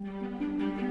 Ara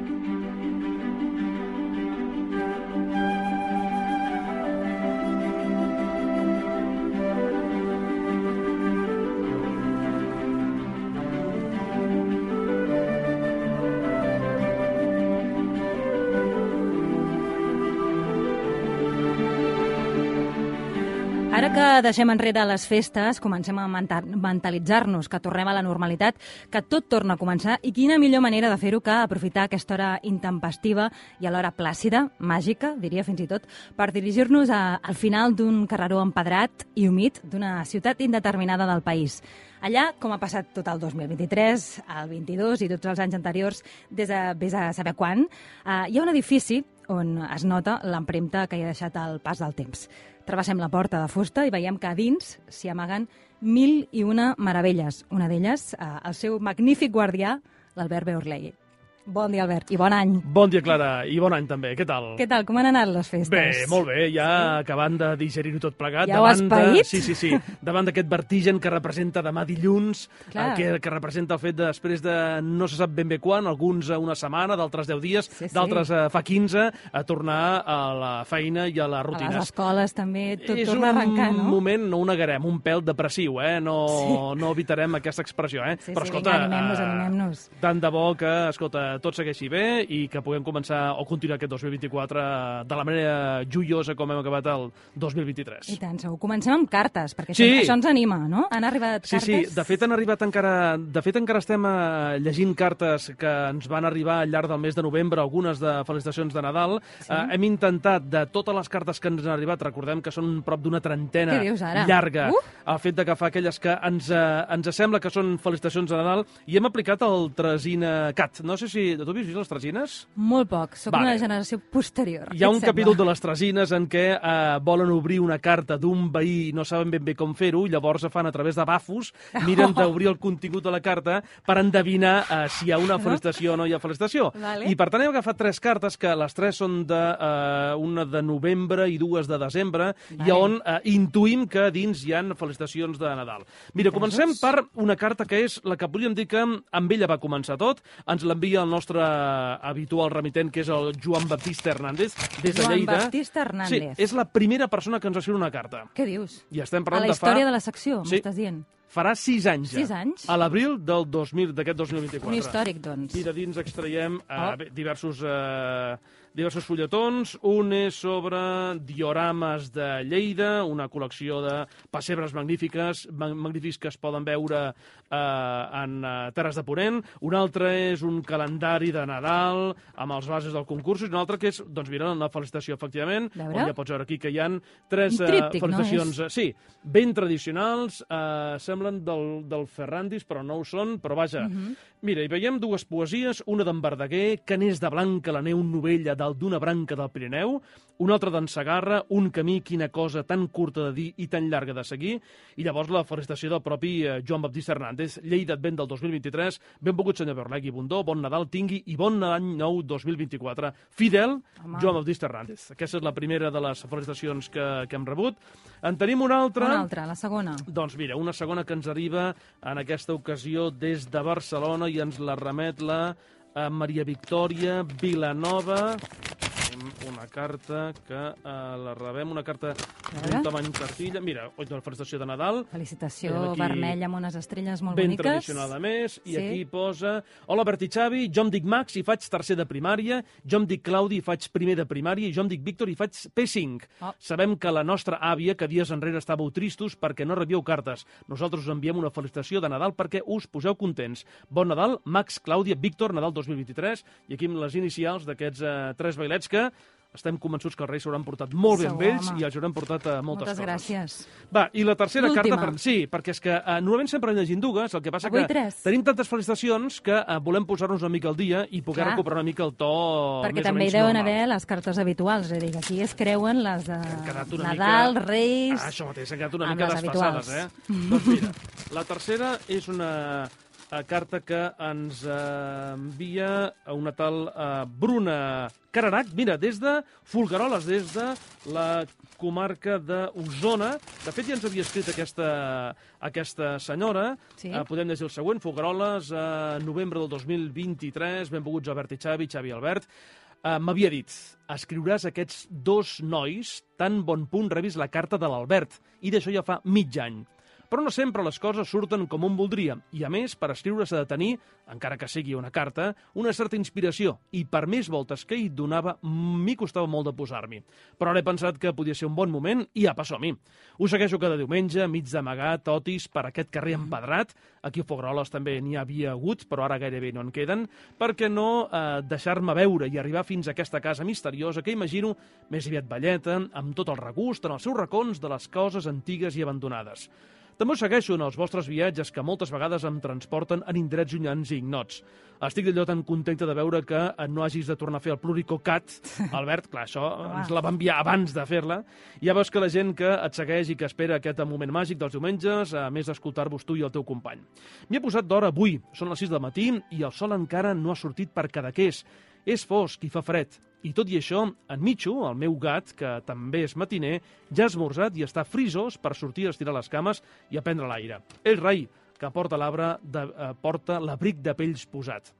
que deixem enrere les festes, comencem a menta- mentalitzar-nos que tornem a la normalitat, que tot torna a començar i quina millor manera de fer-ho que aprofitar aquesta hora intempestiva i alhora plàcida, màgica, diria fins i tot, per dirigir-nos al final d'un carreró empedrat i humit d'una ciutat indeterminada del país. Allà, com ha passat tot el 2023, el 22 i tots els anys anteriors, des de vés a saber quan, eh, hi ha un edifici on es nota l'empremta que hi ha deixat el pas del temps. Travessem la porta de fusta i veiem que a dins s'hi amaguen mil i una meravelles. Una d'elles, eh, el seu magnífic guardià, l'Albert Beorlegui. Bon dia, Albert, i bon any. Bon dia, Clara, i bon any també. Què tal? Què tal? Com han anat les festes? Bé, molt bé, ja acabant de digerir-ho tot plegat. Ja ho has davant de, paït? Sí, sí, sí. Davant d'aquest vertigen que representa demà dilluns, Clar. eh, que, que representa el fet de, després de no se sap ben bé quan, alguns a una setmana, d'altres 10 dies, Sí, sí. d'altres fa 15, a tornar a la feina i a la A rutina. les escoles també tot és torna a arrencar, un no? moment, no ho negarem, un pèl depressiu, eh? No, no evitarem aquesta expressió, eh? Sí, Però, sí, escolta, animem-nos, eh, animem-nos. Tant de bo que, escolta, tot segueixi bé i que puguem començar o continuar aquest 2024 de la manera joiosa com hem acabat el 2023. I tant, segur. Comencem amb cartes, perquè Sí. això, això ens anima, no? Han arribat Sí, sí, cartes? de fet han arribat encara... De fet encara estem eh, llegint cartes que ens van arribar al llarg del mes de novembre, algunes de felicitacions de Nadal. Sí. Eh, hem intentat, de totes les cartes que ens han arribat, recordem que són prop d'una trentena llarga, Uh! el fet d'agafar aquelles que ens, eh, ens sembla que són felicitacions de Nadal, i hem aplicat el Tresina Cat. No sé si... Tu has vist les Tresines? Molt poc, sóc Vale. una generació posterior. Hi ha un et capítol sembla? de les Tresines en què eh, volen obrir una carta d'un veí i no saben ben bé com fer-ho, i llavors fan a través de bafos, miren d'obrir el contingut de la carta per endevinar eh, si hi ha una felicitació o no hi ha felicitació. Vale. I per tant hem agafat tres cartes, que les tres són de, eh, una de novembre i dues de desembre, Vale. i on eh, intuïm que dins hi han felicitacions de Nadal. Mira, comencem per una carta que és la que podríem dir que amb ella va començar tot. Ens l'envia el nostre habitual remitent, que és el Joan Baptista Hernández, des de Joan Lleida. Baptista Hernández. Sí, és la primera persona que ens va escriure una carta. Què dius? I estem A parlant la de fa... història de la secció, Sí. m'estàs dient? Farà sis anys. Sis anys? A l'abril del 2000 d'aquest 2024. Un històric, doncs. I de dins extraiem eh, Oh. bé, diversos, eh, diversos fulletons. Un és sobre diorames de Lleida, una col·lecció de pessebres magnífiques, ma- magnífics que es poden veure eh, en eh, Terres de Ponent. Un altre és un calendari de Nadal amb els bases del concurs. I un altre que és, doncs mira, una felicitació, efectivament, on ja pots veure aquí que hi han tres eh, tríptic, no felicitacions, eh, sí, ben tradicionals, eh, semblen del, del Ferrandis, però no ho són, però vaja. Mhm. Mira, hi veiem dues poesies, una d'en Verdaguer, que n'és de blanca la neu novella dalt d'una branca del Pirineu, una altra d'en Sagarra, un camí, quina cosa tan curta de dir i tan llarga de seguir, i llavors la felicitació del propi eh, Joan Baptista Hernández, Lleida Advent del 2023, benvolgut senyor Berlegui Bundó, bon Nadal tingui i bon any nou 2024. Fidel, Home. Joan Baptista Hernández. Aquesta és la primera de les felicitacions que, que hem rebut. En tenim una altra. Una altra, la segona. Doncs mira, una segona que ens arriba en aquesta ocasió des de Barcelona i ens la remet la Maria Victòria Vilanova. Tenim una carta que eh, la rebem, una carta d'un tamany cartilla. Mira, oi, una felicitació de Nadal. Felicitació aquí vermella amb unes estrelles molt ben boniques. tradicional a més, i Sí. aquí posa Hola Berti Xavi, jo em dic Max i faig tercer de primària, jo em dic Claudi i faig primer de primària i jo em dic Víctor i faig P5. Oh. Sabem que la nostra àvia, que dies enrere estàveu tristos perquè no rebíeu cartes. Nosaltres us enviem una felicitació de Nadal perquè us poseu contents. Bon Nadal, Max, Clàudia, Víctor, Nadal 2023, i aquí amb les inicials d'aquests eh, tres bailets que estem convençuts que els Reis s'hauran portat molt ben Segur, vells home. i els hauran portat a moltes, Moltes coses. gràcies. Va, i la tercera carta... Per... Sí, perquè és que eh, normalment sempre en llegint dues, el que passa Avui que tres. tenim tantes felicitacions que eh, volem posar-nos una mica al dia i poder Clar. recuperar una mica el to Perquè més també hi deuen normal. haver les cartes habituals, és a dir, que aquí es creuen les de Han Nadal, mica... Reis... Ah, això mateix, s'han quedat una mica desfasades, habituals. eh? doncs mira, la tercera és una eh, carta que ens eh, envia una tal eh, Bruna Cararac, mira, des de Fulgaroles, des de la comarca d'Osona. De fet, ja ens havia escrit aquesta, aquesta senyora. Sí. Eh, podem llegir el següent. Fulgaroles, eh, novembre del 2023, benvolguts Albert i Xavi, Xavi i Albert. Uh, M'havia dit, escriuràs aquests dos nois, tan bon punt rebis la carta de l'Albert, i d'això ja fa mig any. Però no sempre les coses surten com un voldria, i a més, per escriure s'ha de tenir, encara que sigui una carta, una certa inspiració, i per més voltes que hi donava, m'hi costava molt de posar-m'hi. Però ara he pensat que podia ser un bon moment i apa, som -hi. Us segueixo cada diumenge, mig d'amagat, totis, per aquest carrer empedrat. Aquí a Fogroles també n'hi havia hagut, però ara gairebé no en queden. perquè no eh, deixar-me veure i arribar fins a aquesta casa misteriosa que imagino més aviat velleta, amb tot el regust en els seus racons de les coses antigues i abandonades. També segueixo en els vostres viatges que moltes vegades em transporten en indrets llunyans i ignots. Estic d'allò tan contenta de veure que no hagis de tornar a fer el Pluricocat. Albert, clar, això ens la va enviar abans de fer-la. Ja veus que la gent que et segueix i que espera aquest moment màgic dels diumenges, a més d'escoltar-vos tu i el teu company. M'hi he posat d'hora avui, són les 6 del matí i el sol encara no ha sortit per Cadaqués. És fosc i fa fred. I tot i això, en Micho, el meu gat, que també és matiner, ja ha esmorzat i està frisós per sortir a estirar les cames i a prendre l'aire. És rei, que porta l'arbre de, eh, porta l'abric de pells posat.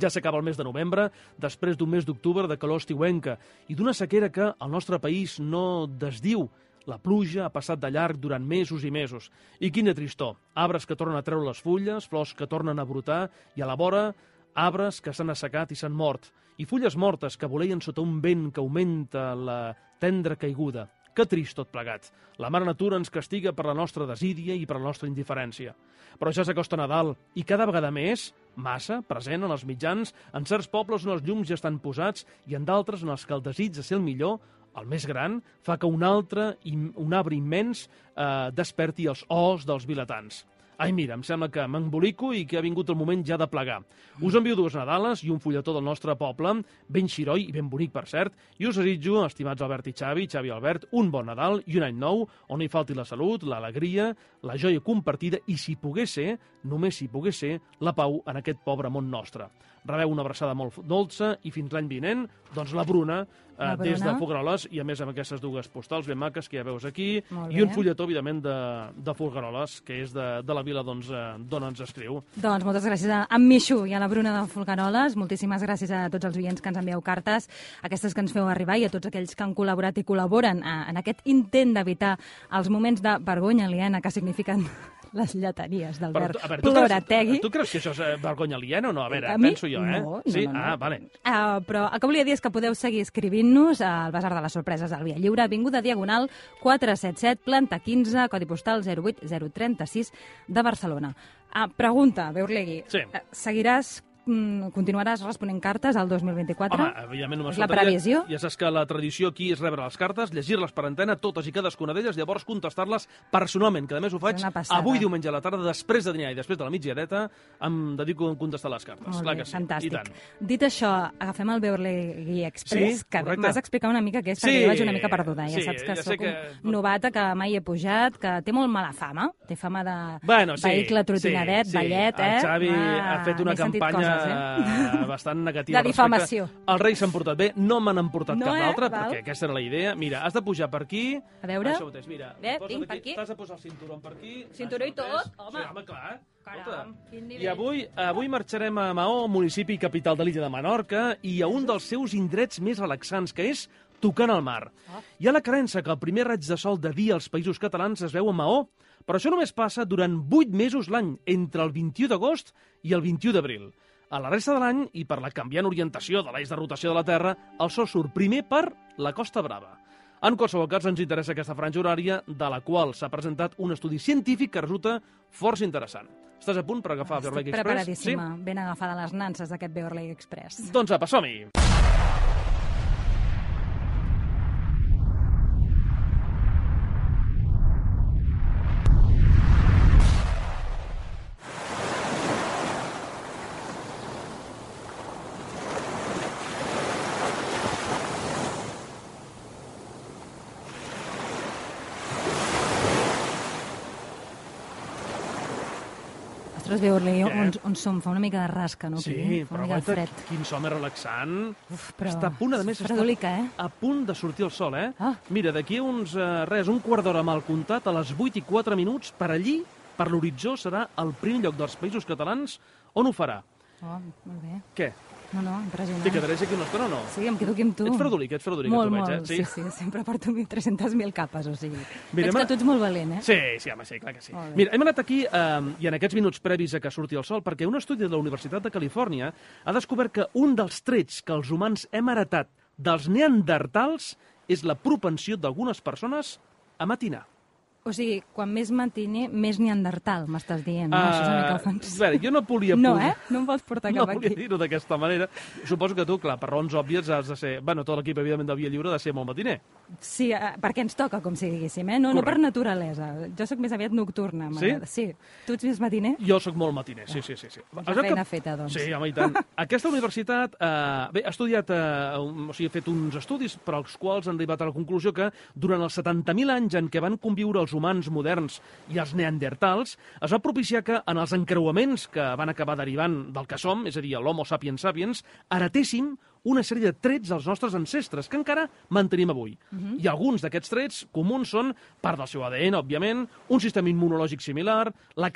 Ja s'acaba el mes de novembre, després d'un mes d'octubre de calor estiuenca i d'una sequera que el nostre país no desdiu. La pluja ha passat de llarg durant mesos i mesos. I quina tristor. Arbres que tornen a treure les fulles, flors que tornen a brotar i a la vora arbres que s'han assecat i s'han mort, i fulles mortes que voleien sota un vent que augmenta la tendra caiguda. Que trist tot plegat. La mare natura ens castiga per la nostra desídia i per la nostra indiferència. Però ja s'acosta Nadal i cada vegada més, massa, present en els mitjans, en certs pobles on els llums ja estan posats i en d'altres on els que el desig de ser el millor, el més gran, fa que un altre, un arbre immens, eh, desperti els os dels vilatans. Ai, mira, em sembla que m'embolico i que ha vingut el moment ja de plegar. Us envio dues Nadales i un fulletó del nostre poble, ben xiroi i ben bonic, per cert, i us desitjo, estimats Albert i Xavi, Xavi i Albert, un bon Nadal i un any nou on hi falti la salut, l'alegria, la joia compartida i, si pogués ser, només si pogués ser, la pau en aquest pobre món nostre. Rebeu una abraçada molt dolça i fins l'any vinent, doncs la Bruna, eh, La des de Bruna. Folgueroles, i a més amb aquestes dues postals ben maques que ja veus aquí, i un fulletó, evidentment, de, de Folgueroles, que és de, de la vila doncs, eh, d'on ens escriu. Doncs moltes gràcies a en Mixu i a la Bruna de Folgueroles. Moltíssimes gràcies a tots els oients que ens envieu cartes, aquestes que ens feu arribar i a tots aquells que han col·laborat i col·laboren eh, en aquest intent d'evitar els moments de vergonya aliena que signifiquen les lletanies d'Albert tu- tu Plorategui. creus, tu creus que això és eh, vergonya aliena o no? A veure, A mi? penso jo, eh? No, no, sí? no, no. Ah, vale. Uh, però el que volia dir és que podeu seguir escrivint-nos al Basar de les Sorpreses al Via Lliure, Avinguda Diagonal 477, planta 15, codi postal 08036 de Barcelona. Uh, pregunta, Beurlegui. Sí. Uh, seguiràs, continuaràs responent cartes al 2024? Home, evidentment no la previsió? Ja saps que la tradició aquí és rebre les cartes, llegir-les per antena, totes i cadascuna d'elles, llavors contestar-les personalment, que a més ho faig avui diumenge a la tarda, després de dinar i després de la migdiadeta, em dedico a contestar les cartes. Molt Clar bé, que sí, fantàstic. i tant. Dit això, agafem el Beurlegui Express, Sí, que m'has d'explicar una mica què és, Sí, perquè jo vaig una mica perduda. Ja sí, saps que ja sóc que- un novata que mai he pujat, que té molt mala fama, té fama de Bueno, sí, vehicle trotinadet, sí, sí. ballet, eh? El Xavi Ah, ha fet una campanya eh? bastant negativa. De difamació. respecte- Els Reis s'han portat bé, no me n'han portat No, cap eh? d'altre, Val. perquè aquesta era la idea. Mira, has de pujar per aquí. A veure. Això mateix, mira. Bé, vinc per aquí. T'has de posar el cinturó per aquí. Cinturó i tot, home. Sí, home, clar. Caram. I avui, avui marxarem a Maó, municipi capital de l'illa de Menorca, i a un dels seus indrets més relaxants, que és tocant al mar. Hi ha la creença que el primer raig de sol de dia als països catalans es veu a Maó, però això només passa durant 8 mesos l'any, entre el 21 d'agost i el 21 d'abril. A la resta de l'any, i per la canviant orientació de l'eix de rotació de la Terra, el sol surt primer per la Costa Brava. En qualsevol cas, ens interessa aquesta franja horària, de la qual s'ha presentat un estudi científic que resulta força interessant. Estàs a punt per agafar Estic Beorleg Express? preparadíssima, ben agafada les nanses d'aquest Beverly Express. Sí? Doncs apa, som-hi! Ostres, Ostres, Beurli, Què? on, on som? Fa una mica de rasca, no? Sí, aquí? Fa però guaita, fred. quin som més relaxant. Uf, però... Està a punt, a més, està eh? a punt de sortir el sol, eh? Ah. Mira, d'aquí a uns, eh, res, un quart d'hora mal comptat, a les 8 i 4 minuts, per allí, per l'horitzó, serà el primer lloc dels països catalans on ho farà. Oh, molt bé. Què? No, no, impressionant. T'hi quedaràs aquí una estona o no? Sí, em quedo aquí amb tu. Ets fredolic, ets fredolic, Molt, tu veig, molt, eh? sí, sí, sempre porto 300.000 capes, o sigui. Mira, Veig que tu ets molt valent, eh? Sí, sí, home, sí, clar que sí. Mira, hem anat aquí, eh, i en aquests minuts previs a que surti el sol, perquè un estudi de la Universitat de Califòrnia ha descobert que un dels trets que els humans hem heretat dels neandertals és la propensió d'algunes persones a matinar. O sigui, quan més matiner, més neandertal, m'estàs dient. No? Això és una mica Ah, ofensiu. jo no volia... No, eh? No em vols portar No cap volia aquí. dir-ho d'aquesta manera. Suposo que tu, clar, per raons òbvies has de ser... Bueno, tot l'equip, evidentment, del Via Lliure ha de ser molt matiner. Sí, eh, perquè ens toca, com si diguéssim, eh? No, no per Correcte. naturalesa. Jo sóc més aviat nocturna. m'agrada. Sí? Tu ets més matiner? Jo sóc molt matiner, sí, sí, sí. sí. La veu feina feta, doncs. Sí, home, i tant. Aquesta universitat eh, bé, ha estudiat, eh, un- o sigui, ha fet uns estudis per als quals han arribat a la conclusió que durant els 70.000 anys en què van conviure els humans moderns i els neandertals, es va propiciar que en els encreuaments que van acabar derivant del que som, és a dir, l'homo sapiens sapiens, heretéssim una sèrie de trets dels nostres ancestres que encara mantenim avui. I alguns d'aquests trets comuns són part del seu ADN, òbviament, un sistema immunològic similar, la,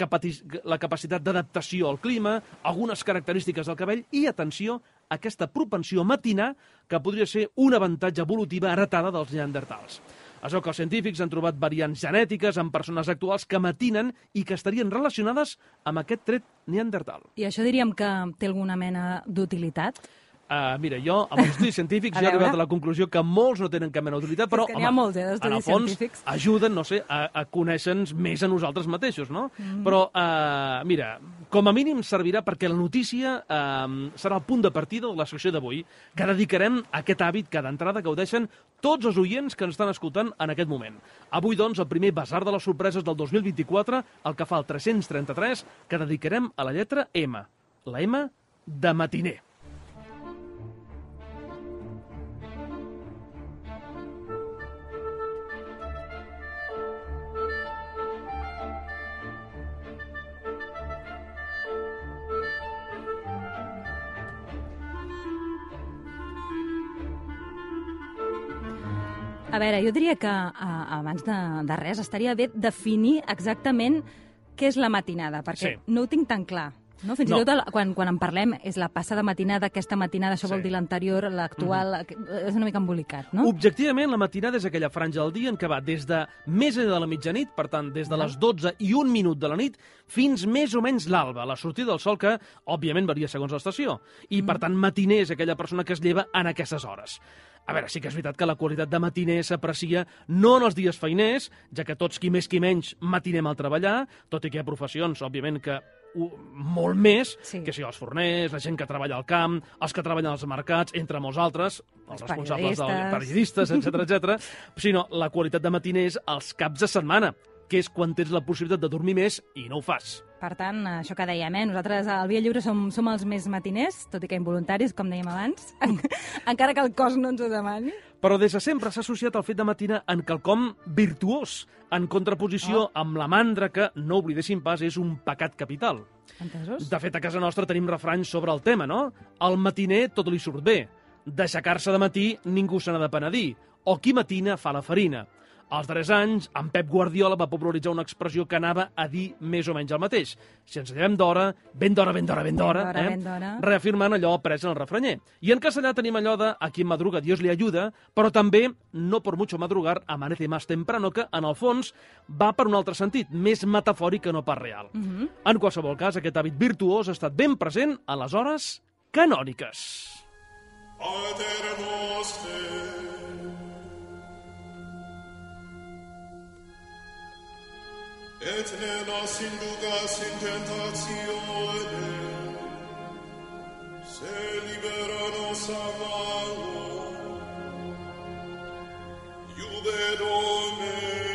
la capacitat d'adaptació al clima, algunes característiques del cabell i, atenció, aquesta propensió a matinar que podria ser un avantatge evolutiva heretada dels neandertals. Es veu que els científics han trobat variants genètiques en persones actuals que matinen i que estarien relacionades amb aquest tret neandertal. I això diríem que té alguna mena d'utilitat? Uh, mira, jo, amb els estudis científics, ja he arribat a la conclusió que molts no tenen cap mena d'utilitat, però, ha molts, eh, en el fons, científics. ajuden, no sé, a, a conèixer-nos més a nosaltres mateixos, no? Mm. Però, uh, mira, com a mínim servirà perquè la notícia uh, serà el punt de partida de la secció d'avui, que dedicarem a aquest hàbit que d'entrada gaudeixen tots els oients que ens estan escoltant en aquest moment. Avui, doncs, el primer basar de les sorpreses del 2024, el que fa el 333, que dedicarem a la lletra M. La M de matiner. A veure, jo diria que a, abans de, de res estaria bé definir exactament què és la matinada, perquè Sí. no ho tinc tan clar. No? Fins No. i tot el, quan, quan en parlem és la passada matinada, aquesta matinada, això vol Sí. Mhm. dir l'anterior, l'actual... És una mica embolicat, no? Objectivament, la matinada és aquella franja del dia en què va des de més enllà de la mitjanit, per tant, des de les 12 i un minut de la nit, fins més o menys l'alba, la sortida del sol, que, òbviament, varia segons l'estació. I, per tant, matiner és aquella persona que es lleva en aquestes hores. A veure, sí que és veritat que la qualitat de matiner s'aprecia no en els dies feiners, ja que tots, qui més qui menys, matinem al treballar, tot i que hi ha professions, òbviament, que molt més, Sí. que sigui els forners, la gent que treballa al camp, els que treballen als mercats, entre molts altres, els, Els responsables del periodistes. periodistes, etc etc, sinó la qualitat de matiners els caps de setmana, que és quan tens la possibilitat de dormir més i no ho fas. Per tant, això que dèiem, eh? nosaltres al Via Lliure som, som els més matiners, tot i que involuntaris, com dèiem abans, encara que el cos no ens ho demani. Però des de sempre s'ha associat el fet de matinar en quelcom virtuós, en contraposició Oh. amb la mandra que, no oblidéssim pas, és un pecat capital. Entesos? De fet, a casa nostra tenim refranys sobre el tema, no? Al matiner tot li surt bé. D'aixecar-se de matí ningú se n'ha de penedir. O qui matina fa la farina. Als darrers anys, en Pep Guardiola va popularitzar una expressió que anava a dir més o menys el mateix. Si ens llevem d'hora, ben d'hora, ben d'hora, ben d'hora, eh? ben reafirmant allò après en el refranyer. I en castellà tenim allò de a quien madruga Dios le ayuda, però també no por mucho madrugar amanece más temprano, que en el fons va per un altre sentit, més metafòric que no pas real. Mhm. En qualsevol cas, aquest hàbit virtuós ha estat ben present a les hores canòniques. Pater noster, et ne nos inducas in tentatione, se libera nos a malo. Iube Dome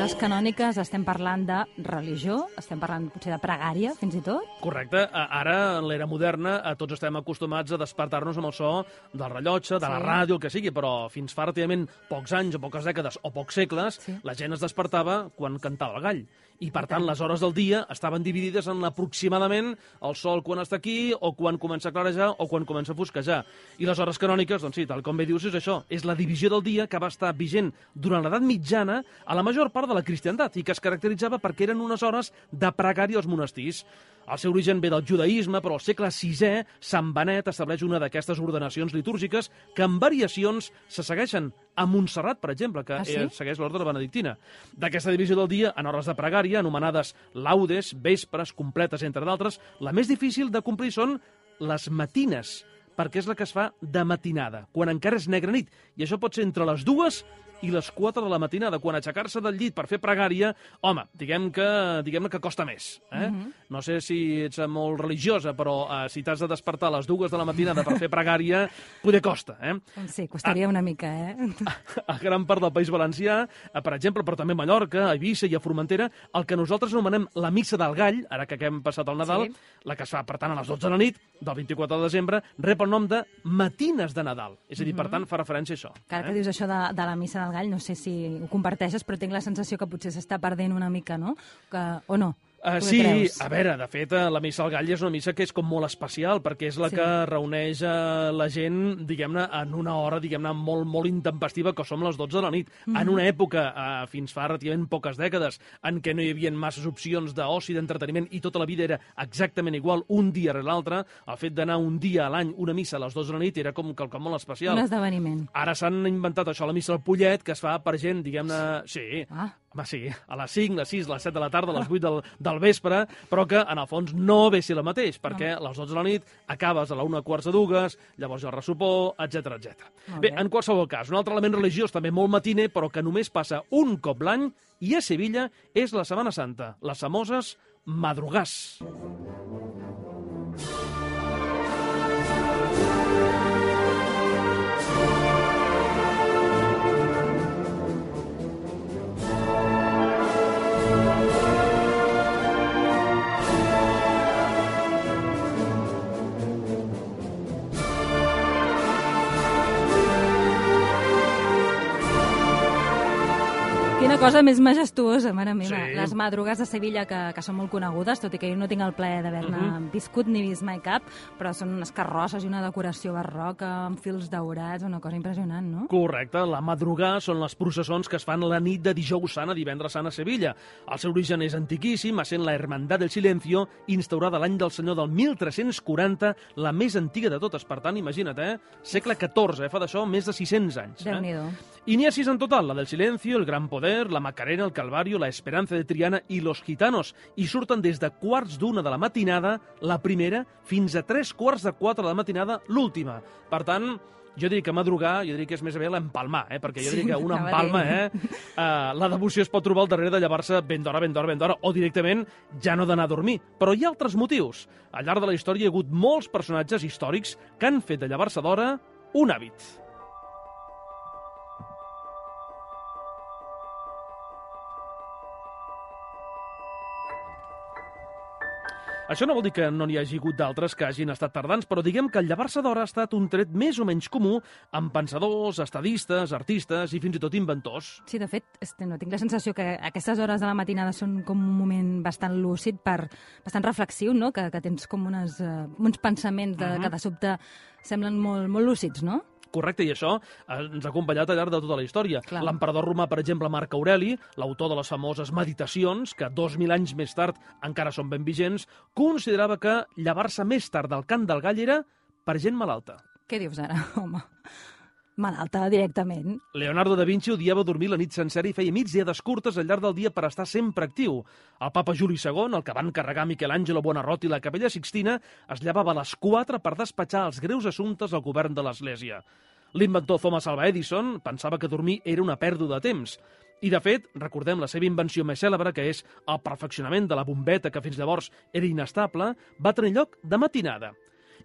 hores canòniques estem parlant de religió, estem parlant potser de pregària, fins i tot. Correcte. Ara, en l'era moderna, a tots estem acostumats a despertar-nos amb el so del rellotge, de la Sí. ràdio, el que sigui, però fins fa relativament pocs anys o poques dècades o pocs segles, Sí. la gent es despertava quan cantava el gall. I, per tant, les hores del dia estaven dividides en aproximadament el sol quan està aquí, o quan comença a clarejar, o quan comença a fosquejar. I les hores canòniques, doncs sí, tal com bé dius, és això. És la divisió del dia que va estar vigent durant l'edat mitjana a la major part de la cristiandat i que es caracteritzava perquè eren unes hores de pregària als monestirs. El seu origen ve del judaïsme, però al segle VI, Sant Benet estableix una d'aquestes ordenacions litúrgiques que en variacions se segueixen a Montserrat, per exemple, que Ah, sí? eh, segueix l'ordre benedictina. D'aquesta divisió del dia, en hores de pregària, anomenades laudes, vespres, completes, entre d'altres, la més difícil de complir són les matines, perquè és la que es fa de matinada, quan encara és negra nit. I això pot ser entre les dues i les 4 de la matinada, quan aixecar-se del llit per fer pregària, home, diguem que, diguem que costa més. Eh? No sé si ets molt religiosa, però eh, si t'has de despertar a les dues de la matinada per fer pregària, poder costa. Eh? Sí, costaria Ah. una mica, eh? a gran part del País Valencià, eh, per exemple, però també a Mallorca, a Eivissa i a Formentera, el que nosaltres anomenem la missa del gall, ara que hem passat el Nadal, Sí. la que es fa, per tant, a les 12 de la nit, del 24 de desembre, rep el nom de Matines de Nadal. És a dir, per tant, fa referència a això. Que ara eh? que dius això de, de la missa del gall, no sé si ho comparteixes, però tinc la sensació que potser s'està perdent una mica, no? Que, o no? Uh, sí, creus? a veure, de fet, eh, la missa al gall és una missa que és com molt especial, perquè és la Sí. que reuneix uh, la gent, diguem-ne, en una hora, diguem-ne, molt, molt intempestiva, que som les 12 de la nit. Mhm. En una època, uh, fins fa relativament poques dècades, en què no hi havia masses opcions d'oci, d'entreteniment, i tota la vida era exactament igual, un dia rere l'altre, el fet d'anar un dia a l'any, una missa a les 12 de la nit, era com quelcom molt especial. Un esdeveniment. Ara s'han inventat això, la missa al Pollet, que es fa per gent, diguem-ne... Sí, Ah. Home, sí, a les 5, les 6, les 7 de la tarda, a les 8 del, del vespre, però que, en el fons, no ve ser el mateix, perquè a les 12 de la nit acabes a la 1 quarts de dues, llavors hi ha el ressupor, etc etc. Bé. en qualsevol cas, un altre element religiós també molt matiner, però que només passa un cop l'any, i a Sevilla és la Setmana Santa, les famoses madrugàs. Cosa més majestuosa, mare meva. Sí. Les madrugues de Sevilla, que, que són molt conegudes, tot i que jo no tinc el plaer d'haver-ne Mhm. viscut ni vist mai cap, però són unes carrosses i una decoració barroca amb fils daurats, una cosa impressionant, no? Correcte, la madrugà són les processons que es fan la nit de dijous sant a divendres sant a Sevilla. El seu origen és antiquíssim, essent la Hermandad del Silencio, instaurada l'any del senyor del 1340, la més antiga de totes. Per tant, imagina't, eh? Segle XIV, eh? fa d'això més de 600 anys. Eh? Déu-n'hi-do. I n'hi ha sis en total, la del Silencio, el Gran Poder, la Macarena, el Calvario, la Esperanza de Triana i los Gitanos, i surten des de quarts d'una de la matinada, la primera, fins a tres quarts de quatre de la matinada, l'última. Per tant, jo diria que madrugar, jo diria que és més bé l'empalmar, eh? perquè jo Sí, diria que una empalma, eh? Uh, la devoció es pot trobar al darrere de llevar-se ben d'hora, ben d'hora, ben d'hora, o directament ja no d'anar a dormir. Però hi ha altres motius. Al llarg de la història hi ha hagut molts personatges històrics que han fet de llevar-se d'hora un hàbit. Això no vol dir que no n'hi hagi hagut d'altres que hagin estat tardans, però diguem que el llevar-se d'hora ha estat un tret més o menys comú amb pensadors, estadistes, artistes i fins i tot inventors. Sí, de fet, este, no, tinc la sensació que aquestes hores de la matinada són com un moment bastant lúcid, per, bastant reflexiu, no? que, que tens com unes, uh, uns pensaments de, que de sobte semblen molt, molt lúcids, no? Correcte, i això eh, ens ha acompanyat al llarg de tota la història. L'emperador romà, per exemple, Marc Aureli, l'autor de les famoses Meditacions, que dos mil anys més tard encara són ben vigents, considerava que llevar-se més tard del cant del gall era per gent malalta. Què dius ara, home? Malalta directament. Leonardo da Vinci odiava dormir la nit sencera i feia migdiades curtes al llarg del dia per estar sempre actiu. El papa Juli II, el que va encarregar Michelangelo Buonarroti i la capella Sixtina, es llevava a les 4 per despatxar els greus assumptes al govern de l'Església. L'inventor Thomas Alva Edison pensava que dormir era una pèrdua de temps. I, de fet, recordem la seva invenció més cèlebre, que és el perfeccionament de la bombeta, que fins llavors era inestable, va tenir lloc de matinada.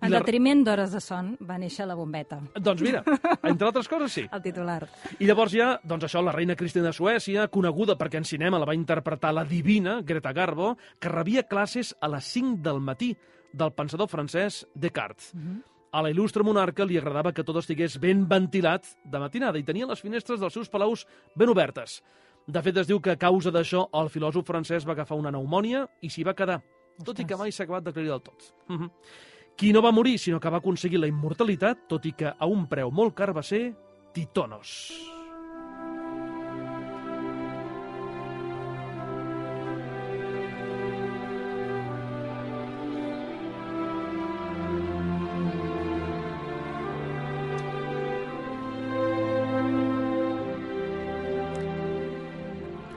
En la- detriment d'hores de son va néixer la bombeta, Doncs mira, entre altres coses sí. el titular. I llavors ja, doncs això, la reina Cristina de Suècia, coneguda perquè en cinema la va interpretar la divina Greta Garbo, que rebia classes a les 5 del matí del pensador francès Descartes. A la il·lustre monarca li agradava que tot estigués ben ventilat de matinada i tenia les finestres dels seus palaus ben obertes. De fet, es diu que a causa d'això el filòsof francès va agafar una pneumònia i s'hi va quedar, tot i que Ostres. mai s'ha acabat d'aclarir del tot. Mhm. Qui no va morir, sinó que va aconseguir la immortalitat, tot i que a un preu molt car va ser Titonos.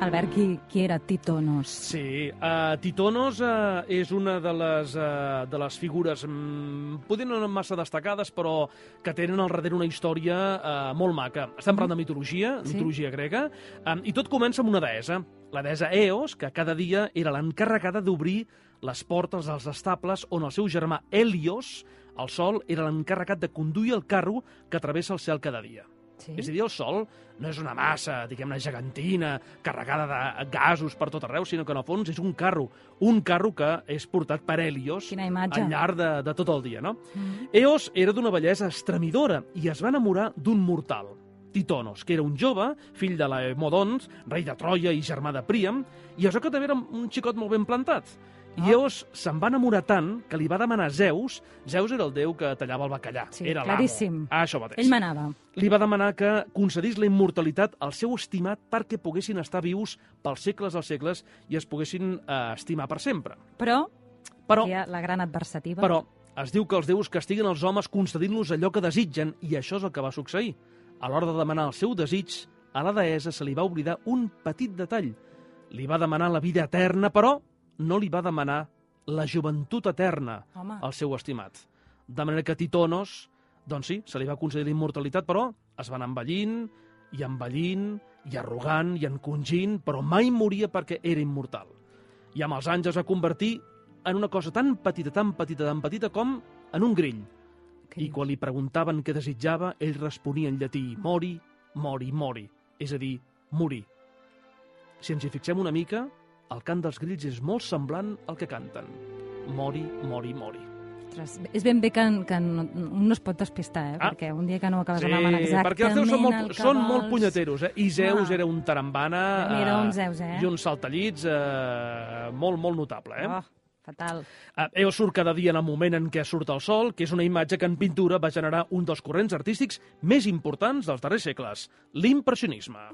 Albert, qui, qui era Titonos? Sí, uh, Titonos uh, és una de les, uh, de les figures, mm, poder no massa destacades, però que tenen al darrere una història uh, molt maca. Estem parlant de mitologia, Sí. mitologia grega, um, i tot comença amb una deessa, la deessa Eos, que cada dia era l'encarregada d'obrir les portes dels estables on el seu germà Helios, el sol, era l'encarregat de conduir el carro que travessa el cel cada dia. Sí? És a dir, el Sol no és una massa, diguem-ne, gegantina, carregada de gasos per tot arreu, sinó que en el fons és un carro. Un carro que és portat per Helios al llarg de, de tot el dia, no? Mm. Eos era d'una bellesa estremidora i es va enamorar d'un mortal, Titonos, que era un jove, fill de Laemodons, rei de Troia i germà de Príam, i això que també era un xicot molt ben plantat. I Ah. Eos se'n va enamorar tant que li va demanar a Zeus, Zeus era el déu que tallava el bacallà, Sí, era claríssim. l'amo. Ah, això mateix Ell manava. li va demanar que concedís la immortalitat al seu estimat perquè poguessin estar vius pels segles dels segles i es poguessin eh, estimar per sempre. Però, Però, hi ha la gran adversativa. però es diu que els déus castiguen els homes concedint-los allò que desitgen i això és el que va succeir. A l'hora de demanar el seu desig, a la deessa se li va oblidar un petit detall. Li va demanar la vida eterna, però no li va demanar la joventut eterna Home, al seu estimat. De manera que Titonos, doncs sí, se li va concedir la immortalitat, però es va anar envellint, i envellint, i arrogant, i encongint, però mai moria perquè era immortal. I amb els anys es va convertir en una cosa tan petita, tan petita, tan petita com en un grill. que I quan li preguntaven què desitjava, ell responia en llatí mori, mori, mori, és a dir, morir. Si ens hi fixem una mica, el cant dels grills és molt semblant al que canten. Mori, mori, mori. Ostres, és ben bé que, que no, no es pot despistar, eh? Ah. perquè un dia que no acabes amant exactament perquè els són el molt, que són molt vols. punyeteros, eh? I Zeus Ah. era un tarambana... Era eh, un Zeus, eh? I un saltallits eh, molt, molt notable, eh? Oh, fatal. Eh, Eos surt cada dia en el moment en què surt el sol, que és una imatge que en pintura va generar un dels corrents artístics més importants dels darrers segles, l'impressionisme.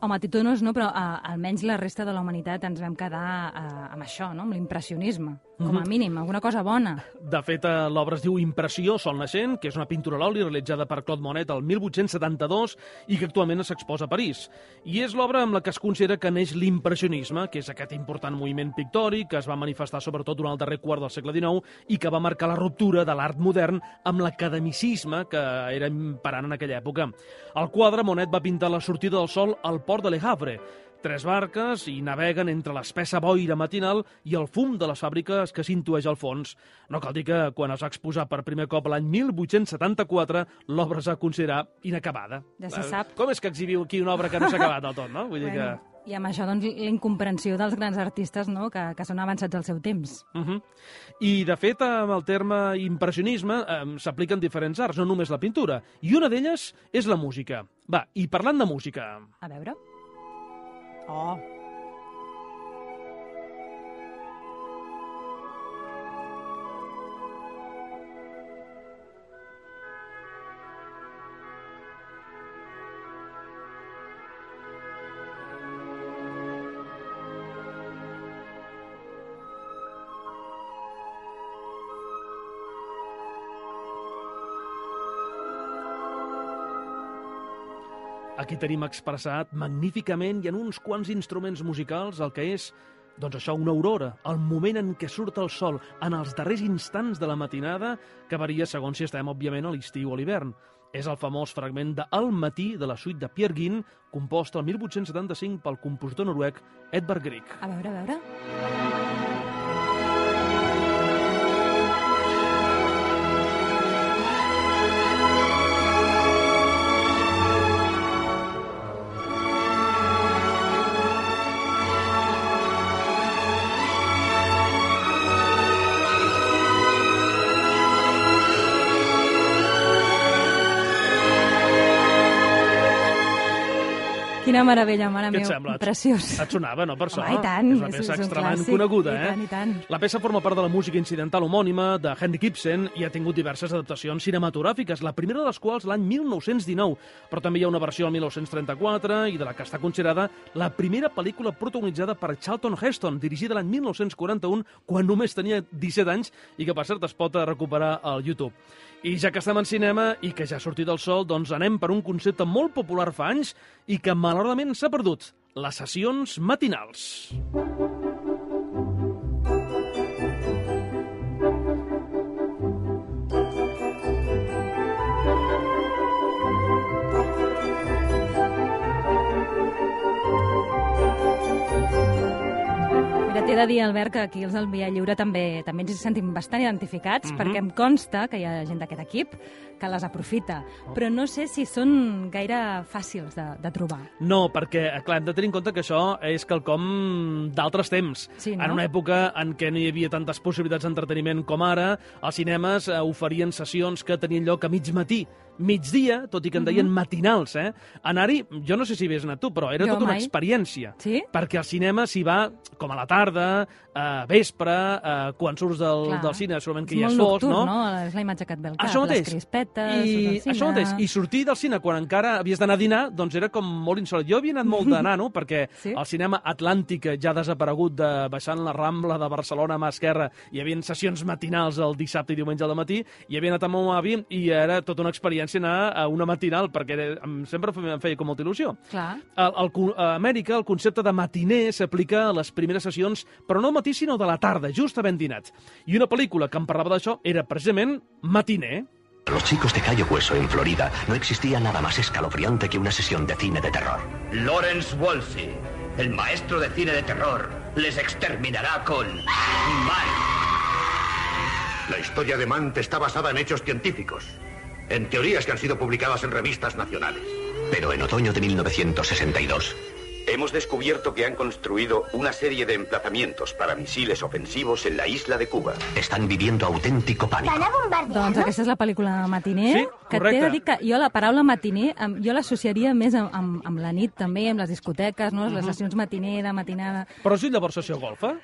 Home, Titonos no, però a, almenys la resta de la humanitat ens vam quedar a, amb això, no? amb l'impressionisme, com Mhm. a mínim, alguna cosa bona. De fet, eh, l'obra es diu Impressió, Sol Naixent, que és una pintura a l'oli realitzada per Claude Monet el 1872 i que actualment s'exposa a París. I és l'obra amb la que es considera que neix l'impressionisme, que és aquest important moviment pictòric que es va manifestar sobretot durant el darrer quart del segle XIX i que va marcar la ruptura de l'art modern amb l'academicisme que era imperant en aquella època. Al quadre, Monet va pintar la sortida del sol al port de Le Havre, Tres barques i naveguen entre l'espessa boira matinal i el fum de les fàbriques que s'intueix al fons. No cal dir que quan es va exposar per primer cop l'any 1874, l'obra es va considerar inacabada. Ja se sap. Com és que exhibiu aquí una obra que no s'ha acabat del tot, no? Vull dir Bueno, I amb això, doncs, la incomprensió dels grans artistes, no?, que, que són avançats al seu temps. que... Uh -huh. I, de fet, amb el terme impressionisme eh, s'apliquen diferents arts, no només la pintura. I una d'elles és la música. Va, i parlant de música... A veure... Oh, aquí tenim expressat magníficament i en uns quants instruments musicals el que és doncs això, una aurora, el moment en què surt el sol, en els darrers instants de la matinada, que varia segons si estem, òbviament, a l'estiu o a l'hivern. És el famós fragment de El matí de la suite de Pierre Guin, compost el 1875 pel compositor noruec Edvard Grieg. A veure, a veure. Quina meravella, mare Què et sembla? Preciós. Et sonava, no, per això? Home, i tant. És una És- peça és un extremadament clàssic. coneguda, I eh? tant, i tant. La peça forma part de la música incidental homònima de Henry Gibson i ha tingut diverses adaptacions cinematogràfiques, la primera de les quals l'any 1919, però també hi ha una versió del 1934 i de la que està considerada la primera pel·lícula protagonitzada per Charlton Heston, dirigida l'any 1941, quan només tenia 17 anys i que, per cert, es pot recuperar al YouTube. I ja que estem en cinema i que ja ha sortit el sol, doncs anem per un concepte molt popular fa anys i que malauradament s'ha perdut, les sessions matinals. Mira, t'he de dir, Albert, que aquí els del Via Lliure també també ens sentim bastant identificats, Mhm. perquè em consta que hi ha gent d'aquest equip que les aprofita, però no sé si són gaire fàcils de, de trobar. No, perquè, eh, clar, hem de tenir en compte que això és quelcom d'altres temps. Sí, no? En una època en què no hi havia tantes possibilitats d'entreteniment com ara, els cinemes eh, oferien sessions que tenien lloc a mig matí, migdia, tot i que en deien matinals, eh? Anar-hi, jo no sé si hi havies anat tu, però era Jo tota una experiència. Sí? Perquè al cinema s'hi va com a la tarda, a vespre, eh, quan surts del, Clar. del cine, segurament que és ja és fos, nocturn, no? no? És la imatge que et ve al cap, Això mateix. les crispetes, I, això mateix. I sortir del cine quan encara havies d'anar a dinar, doncs era com molt insòlit. Jo havia anat molt de nano, perquè Sí? el cinema Atlàntic ja ha desaparegut de baixant la Rambla de Barcelona a mà esquerra. Hi havia sessions matinals el dissabte i diumenge al matí, i havia anat amb el meu avi i era tota una experiència anar a una matinal, perquè era, em, sempre em feia com molta il·lusió. Clar. Al, al, co- a Amèrica el concepte de matiner s'aplica a les primeres sessions, però no al matí, sinó de la tarda, just havent dinat. I una pel·lícula que em parlava d'això era precisament Matiner. Los chicos de Cayo Hueso en Florida no existía nada más escalofriante que una sesión de cine de terror. Lawrence Wolfe, el maestro de cine de terror, les exterminará con Mike. La historia de Mant está basada en hechos científicos, en teorías que han sido publicadas en revistas nacionales. Pero en otoño de 1962, Hemos descubierto que han construido una serie de emplazamientos para misiles ofensivos en la isla de Cuba. están viviendo auténtico pánico. Doncs aquesta és la pel·lícula Matiner, Sí, que t'he correcte. de dir que jo la paraula matiner jo l'associaria més amb, amb, amb la nit també, amb les discoteques, no? Mhm. les sessions matiner, de matinada... Però és llavors sessió golfa?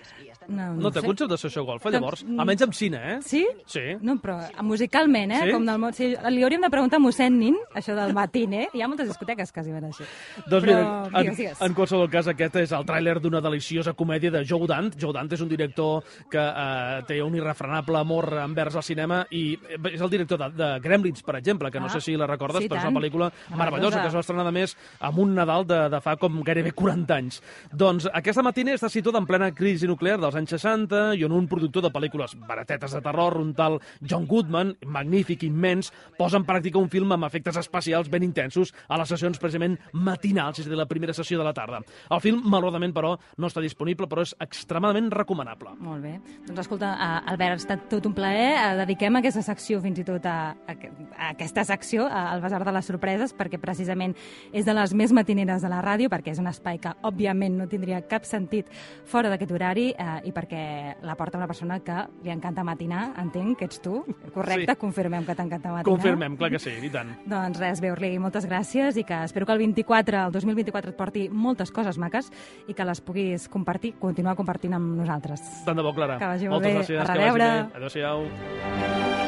No, No té sé. concepte de sessió golfa, Doncs, llavors? mm. Almenys amb cine, eh? Sí? Sí. No, però musicalment, eh? Sí? Com del món... Sí, li hauríem de preguntar a mossèn Nin, això del matiner. Hi ha moltes discoteques que es diuen així. Doncs Però, mira, en, digues, digues. en qualsevol cas, aquest és el tràiler d'una deliciosa comèdia de Joe Dante. Joe Dante és un director que eh, té un irrefrenable amor envers el cinema i és el director de, de Gremlins, per exemple, que no Ah, sé si la recordes, sí, però és una pel·lícula Meravellosa. meravellosa que es va estrenar, a més, amb un Nadal de, de fa com gairebé 40 anys. Doncs aquesta matina està situada en plena crisi nuclear dels anys 60 i on un productor de pel·lícules baratetes de terror, un tal John Goodman, magnífic, immens, posa en pràctica un film amb efectes especials ben intensos a les sessions precisament matinals, és a dir, la primera sessió de la tarda. El film, malauradament, però, no està disponible, però és extremadament recomanable. Molt bé. Doncs escolta, eh, Albert, ha estat tot un plaer. Eh, Dediquem aquesta secció fins i tot a, a, a aquesta secció, al Besar de les Sorpreses, perquè precisament és de les més matineres de la ràdio, perquè és un espai que, òbviament, no tindria cap sentit fora d'aquest horari eh, i perquè la porta una persona que li encanta matinar, entenc que ets tu, correcte? Sí. Confirmem que t'encanta matinar. Confirmem, clar que sí, i tant. Doncs res, Beurli, moltes gràcies i que espero que el 24, el 2024 et porti moltes coses maques i que les puguis compartir, continuar compartint amb nosaltres. Tant de bo, Clara. Que vagi molt Moltes bé. gràcies, A que vagi reveure. bé. Adéu-siau.